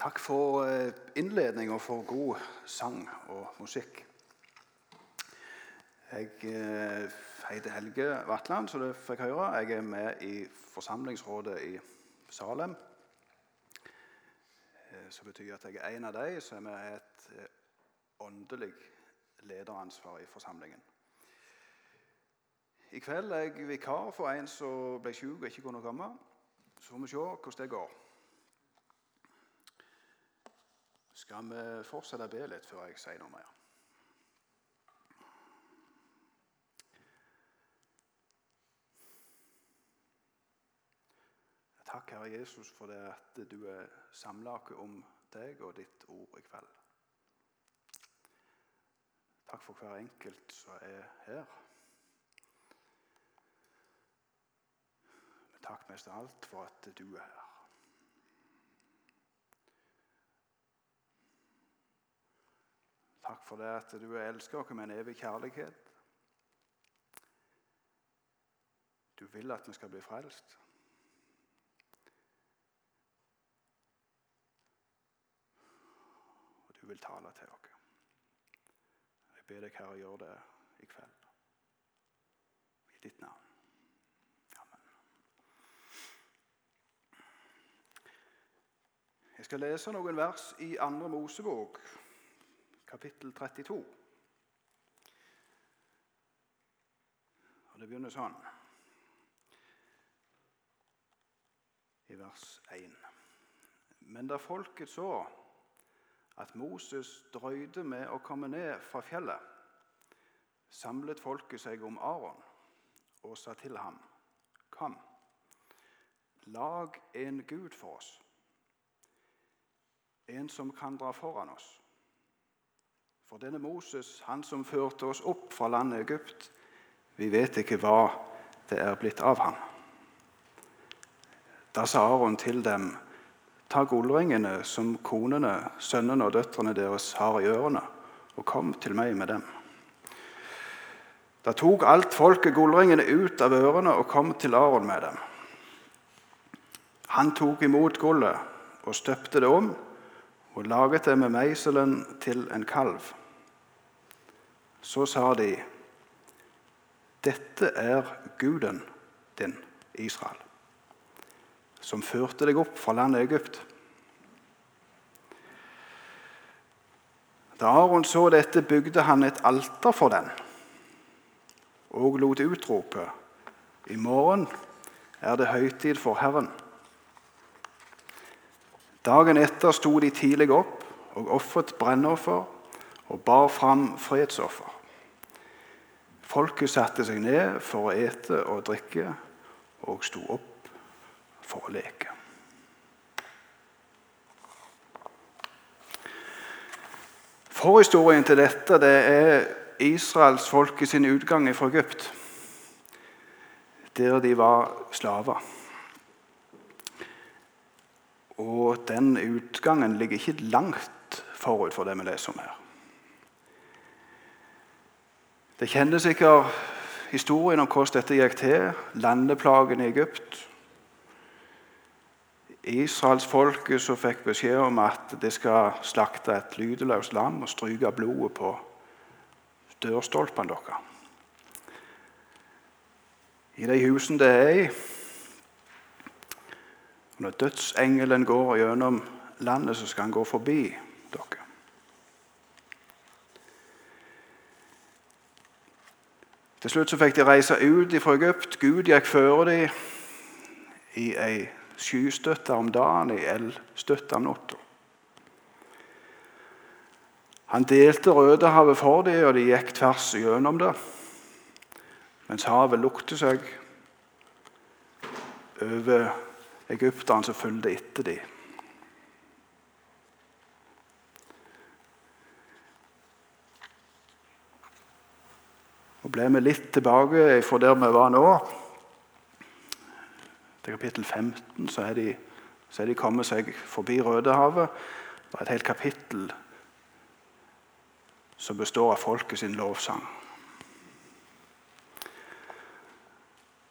Takk for eh, innledning og for god sang og musikk. Jeg eh, heter Helge Vatland, som det fikk høre. Jeg er med i forsamlingsrådet i Salem. Eh, som betyr at jeg er en av de som med et åndelig lederansvar i forsamlingen. I kveld er jeg vikar for en som ble syk og ikke kunne komme. Så får vi se hvordan det går. Skal vi fortsette å be litt før jeg sier noe mer? Takk, Herre Jesus, for det at du er samla om deg og ditt ord i kveld. Takk for hver enkelt som er her. Takk mest av alt for at du er her. Takk for det at du elsker oss med en evig kjærlighet. Du vil at vi skal bli frelst. Og du vil tale til oss. Jeg ber deg, Herre, gjøre det i kveld. I ditt navn. Amen. Jeg skal lese noen vers i Andre Mosebok kapittel 32. Og Det begynner sånn i vers 1. Men da folket så at Moses drøyde med å komme ned fra fjellet, samlet folket seg om Aron og sa til ham.: Kom, lag en gud for oss, en som kan dra foran oss. For denne Moses, han som førte oss opp fra landet Egypt, vi vet ikke hva det er blitt av ham. Da sa Aron til dem, ta gullringene som konene, sønnene og døtrene deres har i ørene, og kom til meg med dem. Da tok alt folket gullringene ut av ørene og kom til Aron med dem. Han tok imot gullet og støpte det om og laget det med meiselen til en kalv. Så sa de, 'Dette er guden din, Israel, som førte deg opp fra landet Egypt.' Da Aron så dette, bygde han et alter for den og lot utrope, 'I morgen er det høytid for Herren.' Dagen etter sto de tidlig opp og ofret brennoffer og bar fram fredsoffer. Folket satte seg ned for å ete og drikke og sto opp for å leke. Forhistorien til dette det er israelsfolket sin utgang fra Egypt, der de var slaver. Og den utgangen ligger ikke langt forut for det vi leser om her. Det kjenner sikkert historien om hvordan dette gikk til. Landeplagen i Egypt. Israelsfolket som fikk beskjed om at de skal slakte et lydeløst lam og stryke blodet på dørstolpene deres. I de husene det er i Når dødsengelen går gjennom landet, så skal han gå forbi dere. Til slutt fikk de reise ut fra Egypt. Gud gikk før dem i ei skystøtte om dagen, ei eldstøtte om natta. Han delte Rødehavet for dem, og de gikk tvers gjennom det. Mens havet lukte seg over egypterne som fulgte etter dem. Og Ble vi litt tilbake fra der vi var nå, til kapittel 15, så er de, så er de kommet seg forbi Rødehavet. Det er et helt kapittel som består av folket sin lovsang.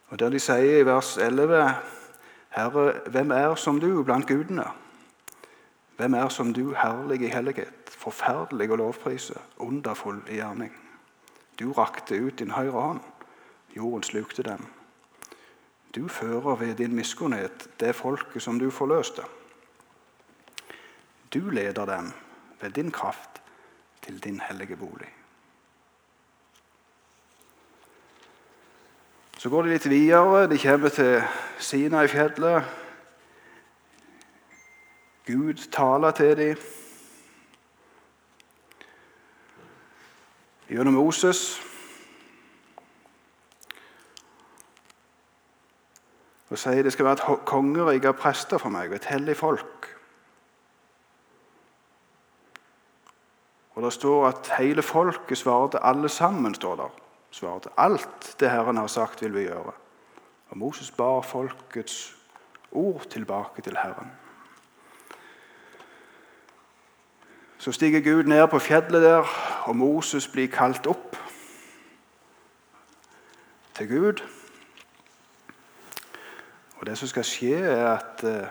Og Der de sier i vers 11.: Herre, hvem er som du blant gudene? Hvem er som du, herlig i hellighet, forferdelig å lovprise, underfull i gjerning? Du rakte ut din høyre hånd, jorden slukte dem. Du fører ved din miskunnhet det folket som du forløste. Du leder dem ved din kraft til din hellige bolig. Så går de litt videre. De kommer til Sina i fjellet. Gud taler til dem gjennom Moses. Og sier det skal være et kongerike av prester for meg, et hellig folk. Og Det står at hele folket svarte, alle sammen står der, svarte. Alt det Herren har sagt, vil vi gjøre. Og Moses bar folkets ord tilbake til Herren. Så stiger Gud ned på fjellet der, og Moses blir kalt opp til Gud. Og Det som skal skje, er at uh,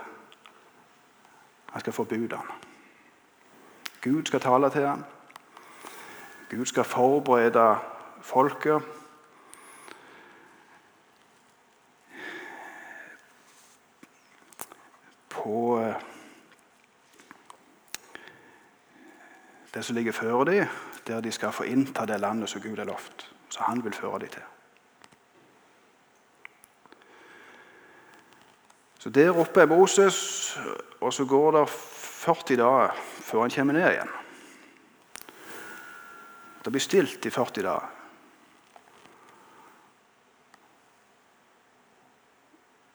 han skal forbude ham. Gud skal tale til ham. Gud skal forberede folket. På det som ligger før dem, der de skal få innta det landet som Gud har lovt. som han vil føre dem til. Så Der oppe er Moses, og så går det 40 dager før han kommer ned igjen. Det blir stilt i 40 dager.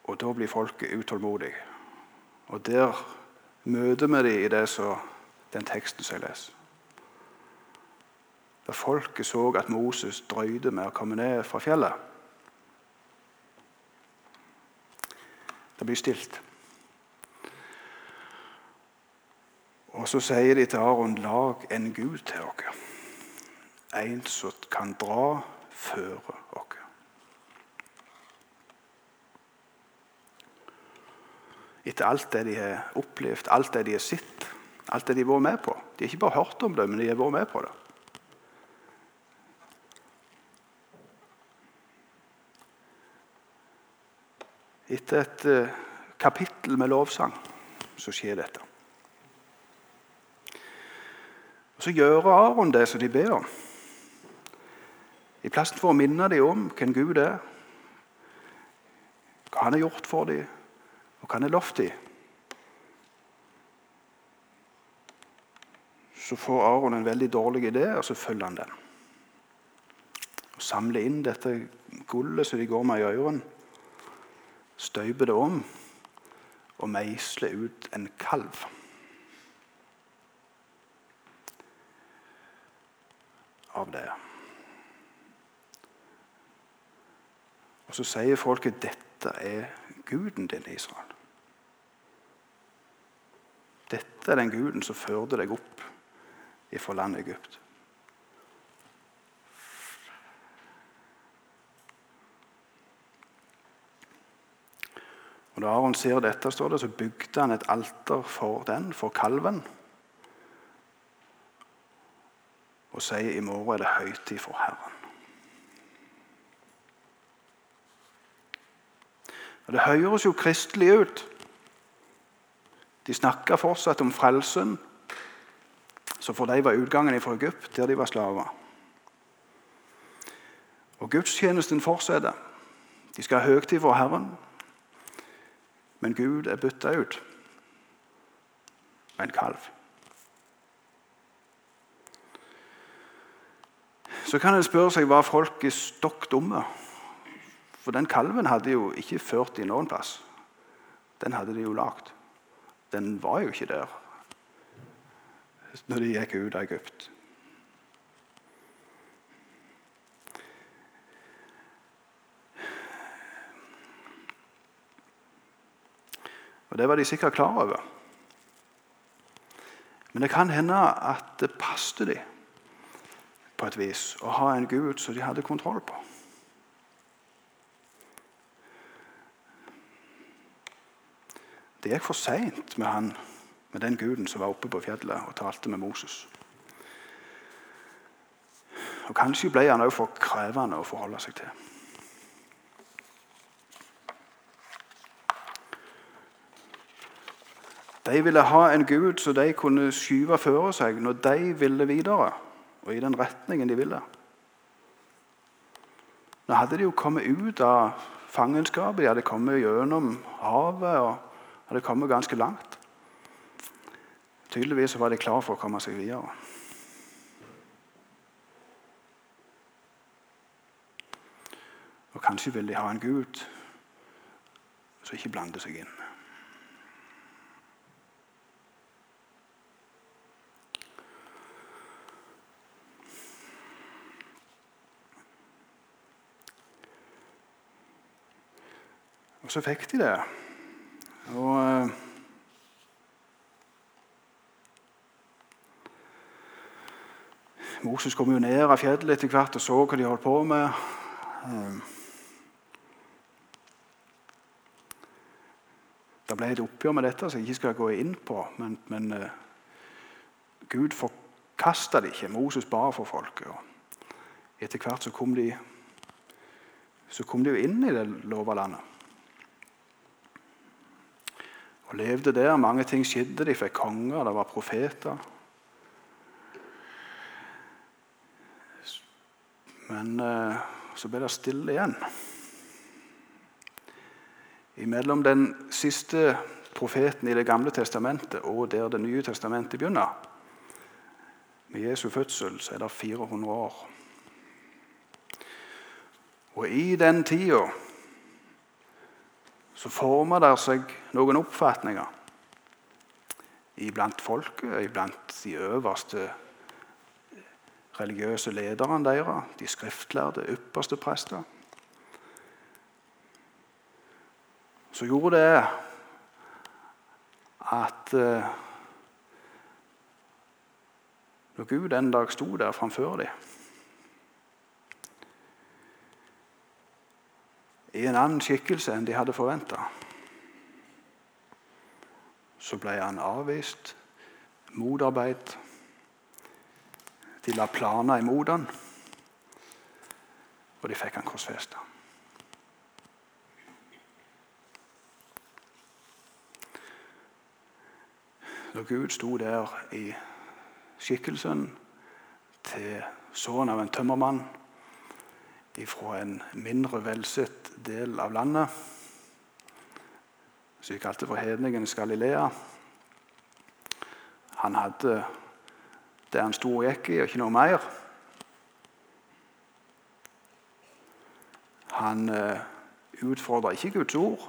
Og da blir folket utålmodige. Og der møter vi dem i det så, den teksten som jeg leser. Da folket så at Moses drøyde med å komme ned fra fjellet. Det blir stilt. Og så sier de til Aron, lag en gud til dere. En som kan dra føre dere. Etter alt det de har opplevd, alt det de har sett, alt det de har vært med på. De har ikke bare hørt om det, men de har vært med på det. Etter et uh, kapittel med lovsang så skjer dette. Og Så gjør Aron det som de ber om. I plassen for å minne dem om hvem Gud er, hva han har gjort for dem, og hva han har lovt dem. Så får Aron en veldig dårlig idé, og så følger han den. Og Samler inn dette gullet som de går med i ørene støyper det om og meisler ut en kalv. Av det. Og så sier folket dette er guden din, Israel. Dette er den guden som førte deg opp fra landet Egypt. Da Aron ser dette, står det, så bygde han et alter for den, for kalven. Og sier i morgen er det høytid for Herren. Og Det høres jo kristelig ut. De snakker fortsatt om frelsen, som for dem var utgangen fra Egypt, der de var slaver. Og gudstjenesten fortsetter. De skal ha høytid for Herren. Men Gud er bytta ut med en kalv. Så kan en spørre seg var folk stokk dumme. For den kalven hadde jo ikke ført dem noen plass. Den hadde de jo lagd. Den var jo ikke der når de gikk ut av Egypt. Og Det var de sikkert klar over. Men det kan hende at det passet dem på et vis å ha en Gud som de hadde kontroll på. Det gikk for seint med han med den guden som var oppe på fjellet og talte med Moses. Og Kanskje ble han òg for krevende å forholde seg til. De ville ha en gud som de kunne skyve føre seg når de ville videre, og i den retningen de ville. Nå hadde de jo kommet ut av fangenskapet, de hadde kommet gjennom havet og hadde kommet ganske langt. Tydeligvis var de klar for å komme seg videre. Og kanskje vil de ha en gud som ikke blander seg inn. Så fikk de det. Og eh, Moses kom jo ned av fjellet etter hvert og så hva de holdt på med. Eh, det ble et oppgjør med dette som jeg ikke skal gå inn på. Men, men uh, Gud forkasta det ikke. Moses bar for folket. Og etter hvert så kom de så kom de jo inn i det lova landet. Levde der. Mange ting skjedde. De fikk konger, det var profeter. Men uh, så ble det stille igjen. Imellom den siste profeten i Det gamle testamentet og der Det nye testamentet begynner, med Jesu fødsel, så er det 400 år. Og i den tida så former det seg noen oppfatninger iblant folket, iblant de øverste religiøse lederne deres, de skriftlærde, ypperste prester. Så gjorde det at eh, når Gud en dag sto der framfor dem i en annen skikkelse enn de hadde forventa, så ble han avvist, motarbeid de la planer imot han, og de fikk han korsfesta. Når Gud sto der i skikkelsen til sønnen av en tømmermann fra en mindre velsett del av landet, som vi kalte for hedningenes Galilea Han hadde det han sto og gikk i, og ikke noe mer. Han eh, utfordra ikke Guds ord,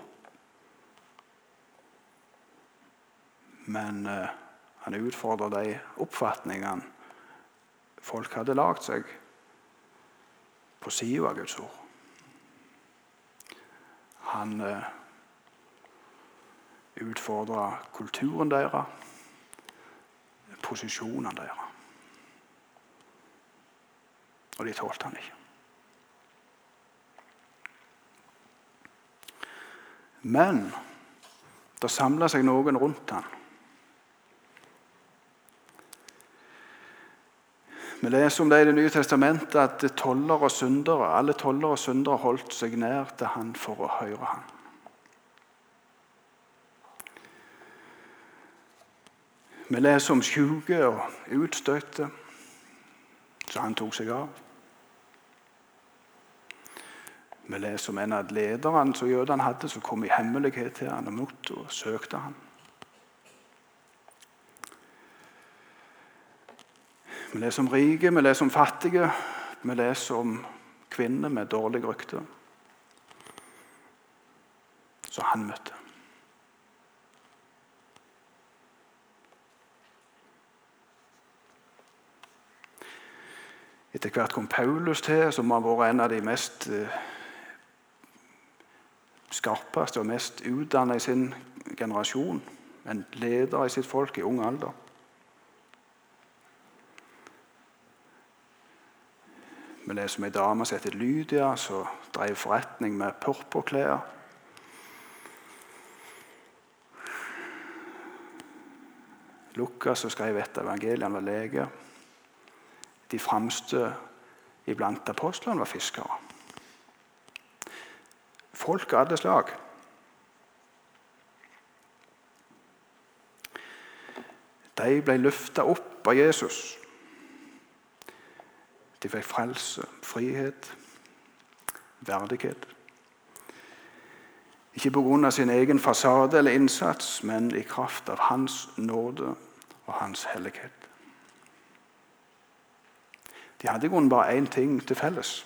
men eh, han utfordra de oppfatningene folk hadde lagd seg på sida av Guds ord. Han eh, utfordra kulturen deres, posisjonene deres. Og de tålte han ikke. Men det samla seg noen rundt han. Vi leser om det i Det nye testamentet at toller og syndere, alle toller og syndere holdt seg nær til han for å høre han. Vi leser om sjuke og utstøtte som han tok seg av. Vi leser om en av lederne som jødene hadde, som kom i hemmelighet til han og mot og søkte han. Vi leser om rike, vi leser om fattige, vi leser om kvinner med dårlig rykte. Så han møtte. Etter hvert kom Paulus til, som har vært en av de mest eh, skarpeste og mest utdanna i sin generasjon. En leder i sitt folk i ung alder. Vi leser om ei dame som heter Lydia, som drev forretning med purpurklær. Lukas som skrev et evangelium, var lege. De fremste iblant apostlene var fiskere. Folk av alle slag. De ble løfta opp av Jesus. De fikk frelse, frihet, verdighet. Ikke pga. sin egen fasade eller innsats, men i kraft av Hans nåde og Hans hellighet. De hadde i grunnen bare én ting til felles.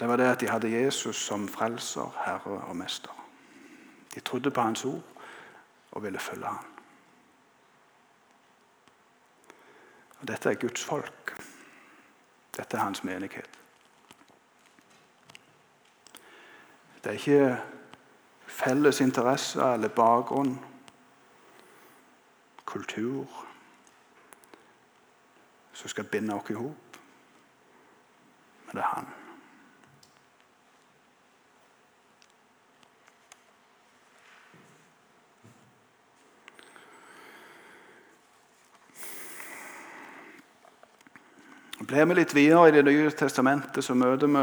Det var det at de hadde Jesus som frelser, herre og mester. De trodde på Hans ord og ville følge ham. Og dette er Guds folk. Dette er hans menighet. Det er ikke felles interesser eller bakgrunn, kultur, som skal binde oss i hop, men det er Han. Blir vi litt videre i Det nye testamentet, så møter vi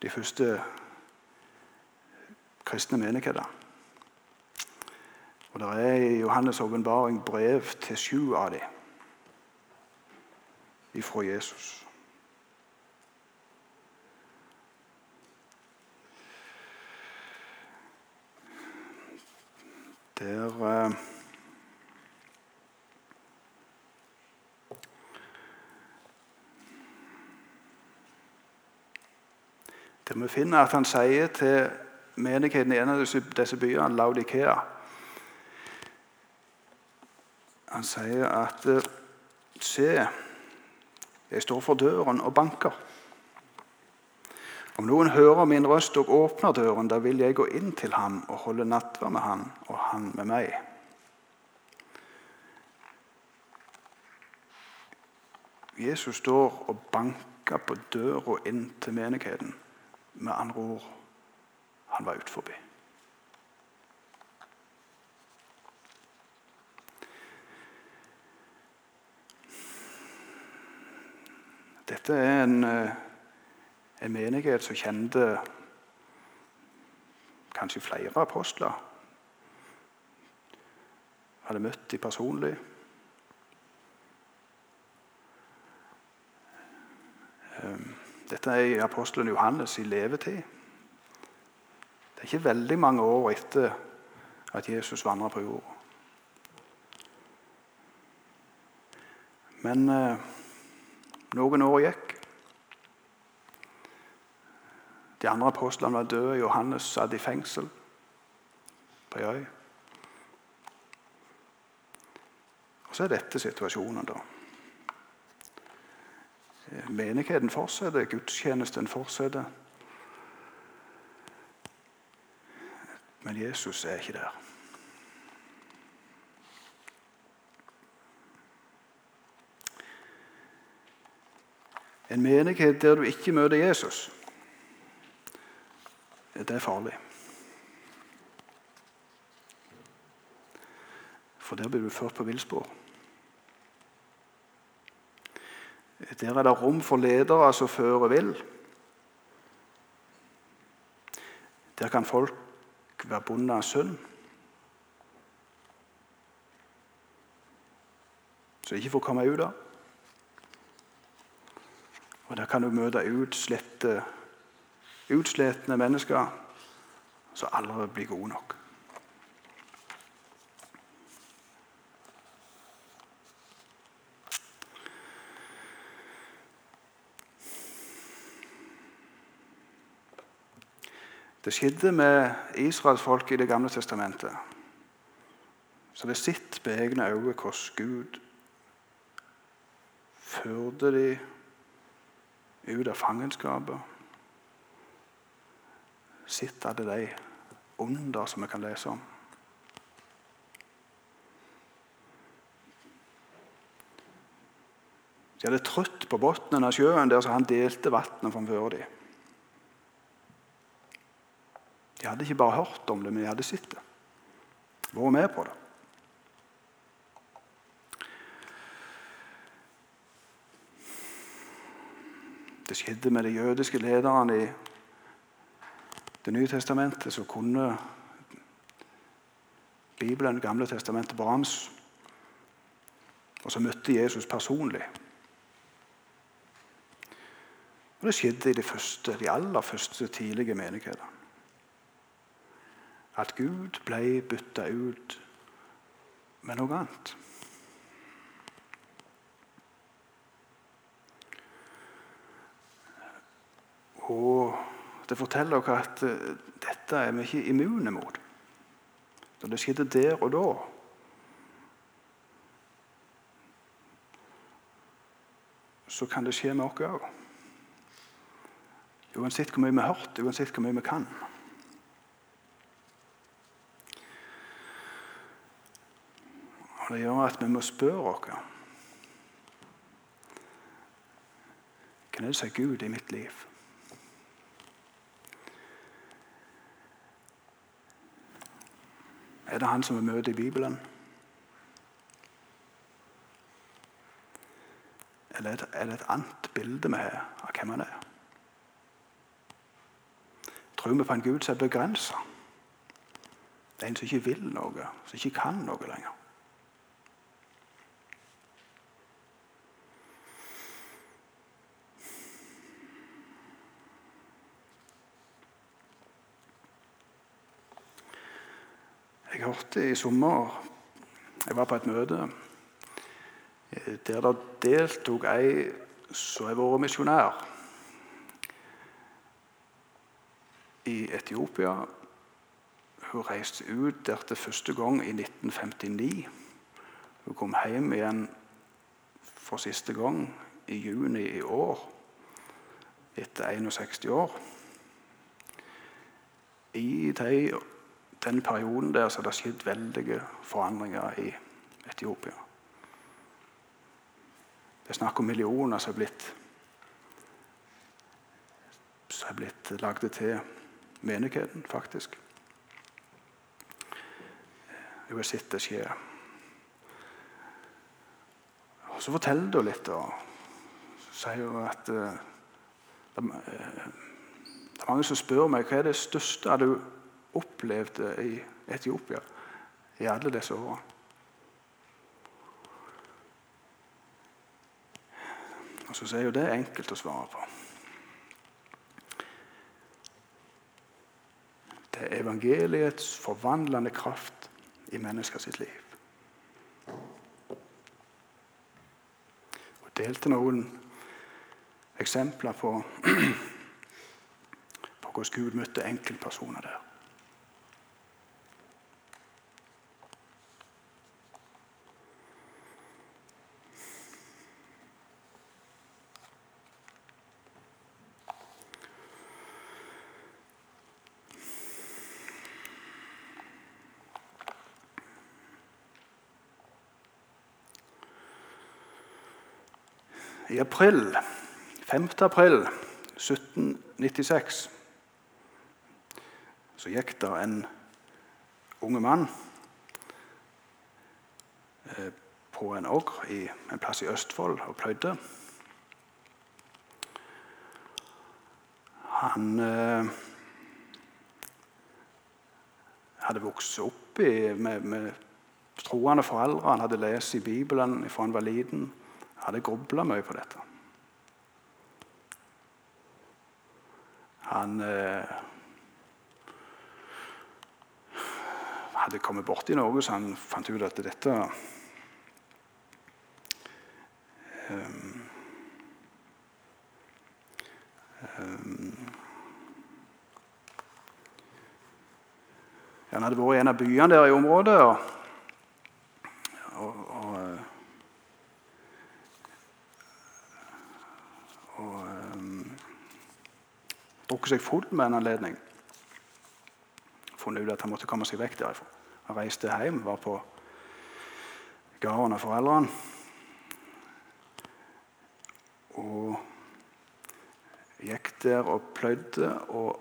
de første kristne menigheter. Og Det er i Johannes' åpenbaring brev til sju av dem ifra Jesus. Der Der vi finner at han sier til menigheten i en av disse byene, Laudikea Han sier at Se, jeg står for døren og banker. Om noen hører min røst og åpner døren, da vil jeg gå inn til ham og holde nattverd med han og han med meg. Jesus står og banker på døra inn til menigheten. Med andre ord han var utenfor. Dette er en, eh, en menighet som kjente kanskje flere apostler. Hadde møtt dem personlig. Um, dette er i apostelen Johannes i levetid. Det er ikke veldig mange år etter at Jesus vandra på jorda. Men eh, noen år gikk. De andre apostlene var døde. Johannes satt i fengsel på ei øy. Og så er dette situasjonen, da. Menigheten fortsetter, gudstjenesten fortsetter. Men Jesus er ikke der. En menighet der du ikke møter Jesus, det er farlig. For der blir du ført på villspor. Der er det rom for ledere som fører vill. Der kan folk være bonde av sønn. Så ikke får komme ut av. Og der kan du møte utslette, utsletne mennesker som aldri blir gode nok. Det skjedde med israelsfolket i Det gamle testamentet. Så det sitter med egne øyne hvordan Gud førte de ut av fangenskapet. Sitt alle de under som vi kan lese om. De hadde trøtt på bunnen av sjøen der så han delte vannet framfor dem. De hadde ikke bare hørt om det, men de hadde sett det. Vært med på det. Det skjedde med de jødiske lederne i Det nye testamentet, som kunne Bibelen, gamle testamentet, brans. Og så møtte Jesus personlig. Og det skjedde i de, første, de aller første tidlige menigheter. At Gud ble bytta ut med noe annet. Og det forteller oss at eh, dette er vi ikke immune mot. Når det skjedde der og da Så kan det skje med oss òg. Uansett hvor mye vi har hørt, uansett hvor mye vi kan. Det gjør at vi må spørre oss Hvem er det som er Gud i mitt liv? Er det han som vi møter i Bibelen? Eller er det et annet bilde vi har av hvem han er? Tror vi på en Gud som er begrensa? En som ikke vil noe, som ikke kan noe lenger. Hørte i sommer Jeg var på et møte eh, der det deltok ei som har vært misjonær i Etiopia. Hun reiste ut der til første gang i 1959. Hun kom hjem igjen for siste gang i juni i år, etter 61 år. I de den perioden der så har det skjedd veldige forandringer i Etiopia. Det er snakk om millioner som er blitt, som blitt lagd til menigheten, faktisk. Jeg har sett det skje. Og Så forteller hun litt og sier hun at det, uh, det er mange som spør meg hva er det største du opplevde i Etiopia i alle disse årene. Og så er jo det enkelt å svare på. Det er evangeliets forvandlende kraft i menneskers liv. Jeg delte noen eksempler på, på hvordan Gud møtte enkeltpersoner der. I april, 5. april 1796 så gikk det en unge mann eh, på en ågr en plass i Østfold og pløyde. Han eh, hadde vokst opp i, med, med troende foreldre. Han hadde lest i Bibelen fra han var liten. Jeg hadde grubla mye på dette. Han eh, hadde kommet borti noe, så han fant ut at dette um, um, Han hadde vært i en av byene der i området. og, og, og drukket seg full med en anledning. Funnet ut at han måtte komme seg vekk derifra. Han reiste hjem, var på gården av foreldrene. Og gikk der og pløyde og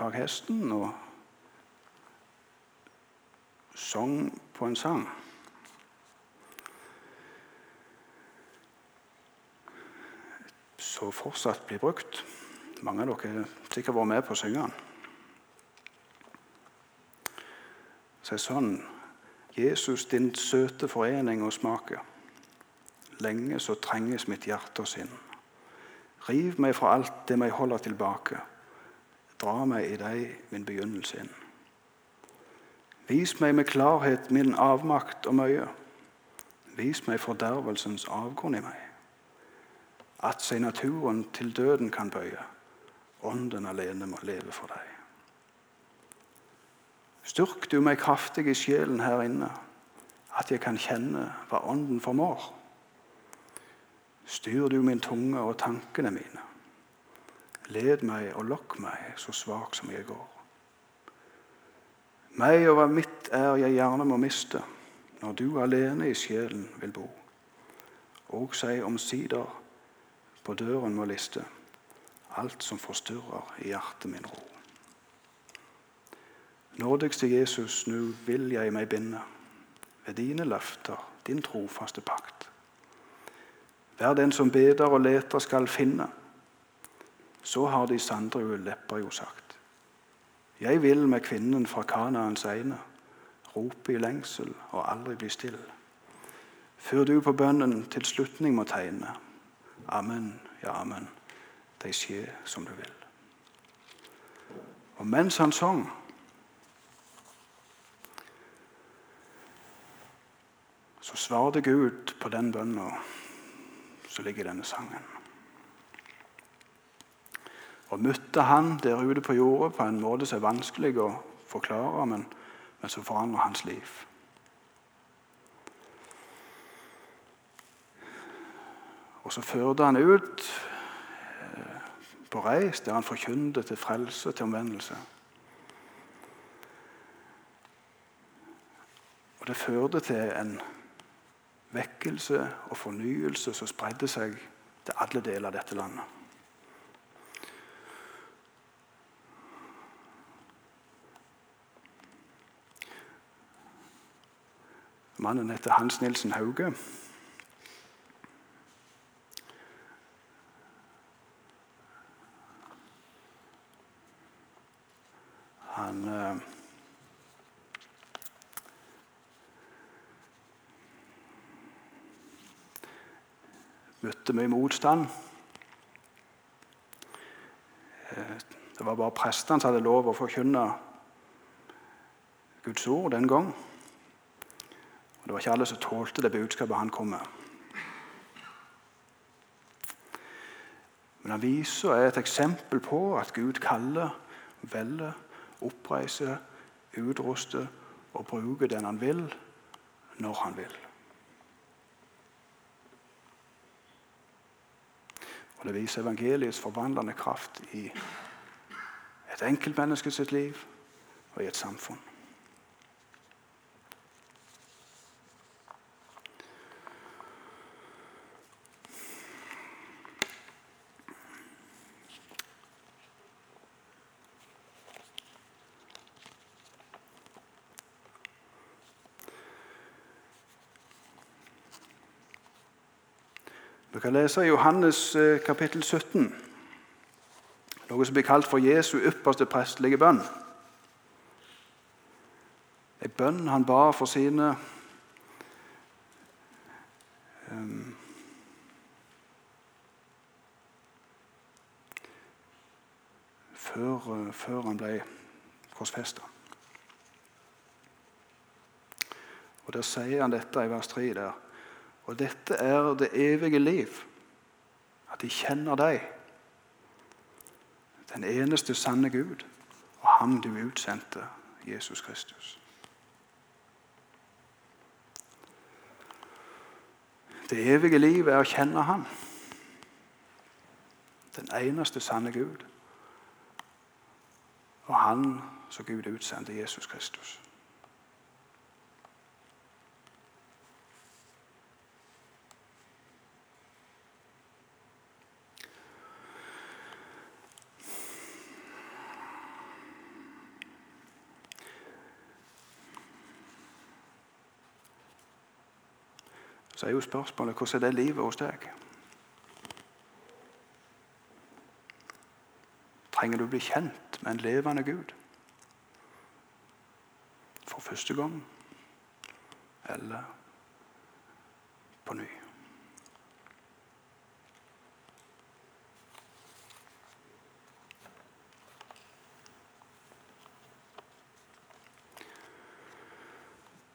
bak hesten og sang på en sang. Så fortsatt blir brukt. Mange av dere sikkert vært med på å synge den. Så sånn Jesus, din søte forening og smake. Lenge så trenges mitt hjerte og sinn. Riv meg fra alt det meg holder tilbake. Dra meg i deg min begynnelse inn. Vis meg med klarhet min avmakt og møye. Vis meg fordervelsens avgrunn i meg. At seg naturen til døden kan bøye. Ånden alene må leve for deg. Styrk du meg kraftig i sjelen her inne, at jeg kan kjenne hva Ånden formår. Styr du min tunge og tankene mine. Led meg og lokk meg, så svak som jeg går. Meg og hva mitt er jeg gjerne må miste, når du alene i sjelen vil bo. Og si omsider på døren må liste alt som forstyrrer i hjertet min ro. Nådigste Jesus, nå vil jeg meg binde ved dine løfter, din trofaste pakt. Vær den som beder og leter, skal finne. Så har de sandrue lepper jo sagt. Jeg vil med kvinnen fra Kanaans egne rope i lengsel og aldri bli stille. Før du på bønnen til slutning må tegne. Amen, ja, amen. Det skjer som du vil. Og mens han sang så svarte Gud på den bønna som ligger i denne sangen. Og møtte han der ute på jordet på en måte som er vanskelig å forklare, men, men som forandrer hans liv. Og så førte han ut på reis der han forkynte til frelse, til omvendelse. Og det førte til en vekkelse og fornyelse som spredde seg til alle deler av dette landet. Mannen heter Hans Nilsen Hauge. Han eh, møtte mye motstand. Eh, det var bare prestene som hadde lov å forkynne Guds ord den gang. Og Det var ikke alle som tålte det budskapet han kom med. Men han viser er et eksempel på at Gud kaller, velger, oppreiser, utruste og bruke den han vil, når han vil. Og Det viser evangeliets forvandlende kraft i et enkeltmenneske sitt liv og i et samfunn. Vi kan lese i Johannes eh, kapittel 17, noe som blir kalt for Jesu ypperste prestelige bønn. En bønn han ba for sine um, før, før, han ble korsfesta. Og Der sier han dette i vers 3. der. Og dette er det evige liv. At de kjenner deg, den eneste sanne Gud, og ham du utsendte, Jesus Kristus. Det evige liv er å kjenne Ham, den eneste sanne Gud, og Han som Gud utsendte, Jesus Kristus. Så er jo spørsmålet hvordan er det livet hos deg? trenger du bli kjent med en levende Gud. For første gang eller på ny.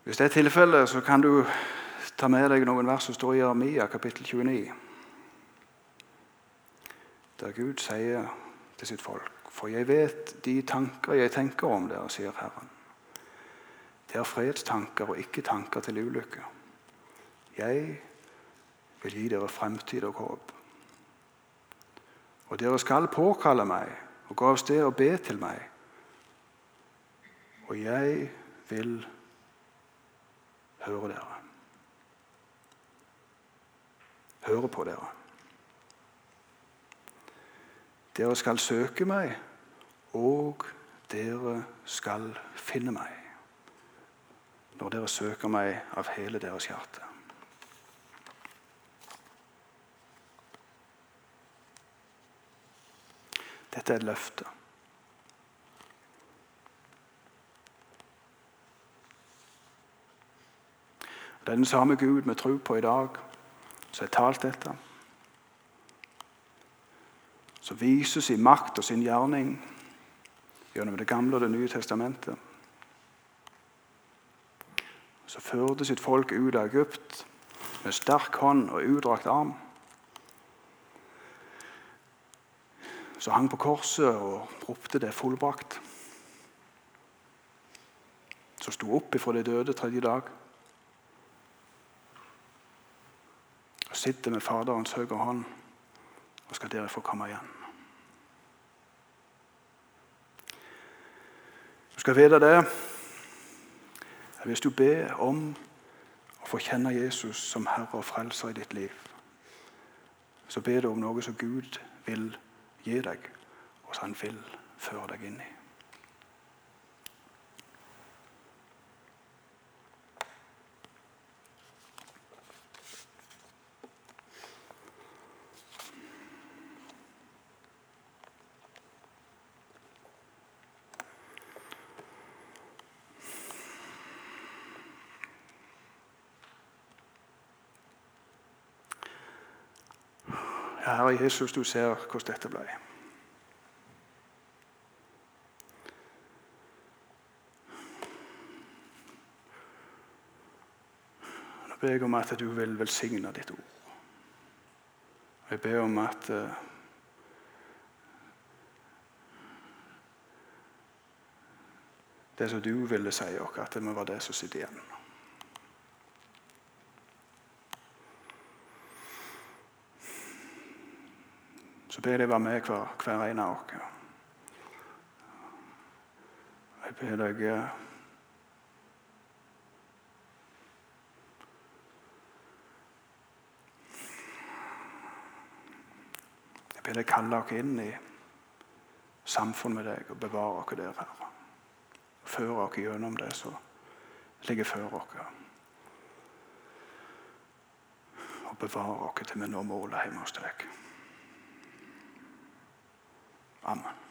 Hvis det er tilfellet, så kan du ta med deg noen vers som står i Jeremia kapittel 29. Der Gud sier til sitt folk For jeg vet de tanker jeg tenker om dere, sier Herren. Det er fredstanker og ikke tanker til ulykke. Jeg vil gi dere fremtid og håp. Og dere skal påkalle meg og gå av sted og be til meg. Og jeg vil høre dere. Høre på dere. Dere skal søke meg, og dere skal finne meg. Når dere søker meg av hele deres hjerte. Dette er et løfte. Det er den samme Gud vi tror på i dag, som har talt dette. Som viser sin makt og sin gjerning gjennom Det gamle og Det nye testamentet. Som førte sitt folk ut av Egypt med sterk hånd og utdrakt arm. Som hang på korset og ropte 'det er fullbrakt'. Som sto opp ifra de døde tredje dag. Sitter med Faderens høyre hånd og skal dere få komme igjen. Du skal vite det hvis du ber om å få kjenne Jesus som Herre og Frelser i ditt liv, så ber du om noe som Gud vil gi deg, og som Han vil føre deg inn i. Herre Jesus, du ser hvordan dette ble. Nå ber jeg om at du vil velsigne ditt ord. Jeg ber om at uh, det som du ville si oss, at må være det som sitter igjen. Så ber jeg være med hver, hver en av oss. Jeg ber deg eh, Jeg ber deg kalle oss inn i samfunn med deg og bevare oss der, Herre. Føre oss gjennom det som ligger før oss. Og bevare oss til vi når målet hjemme hos deg. Amen.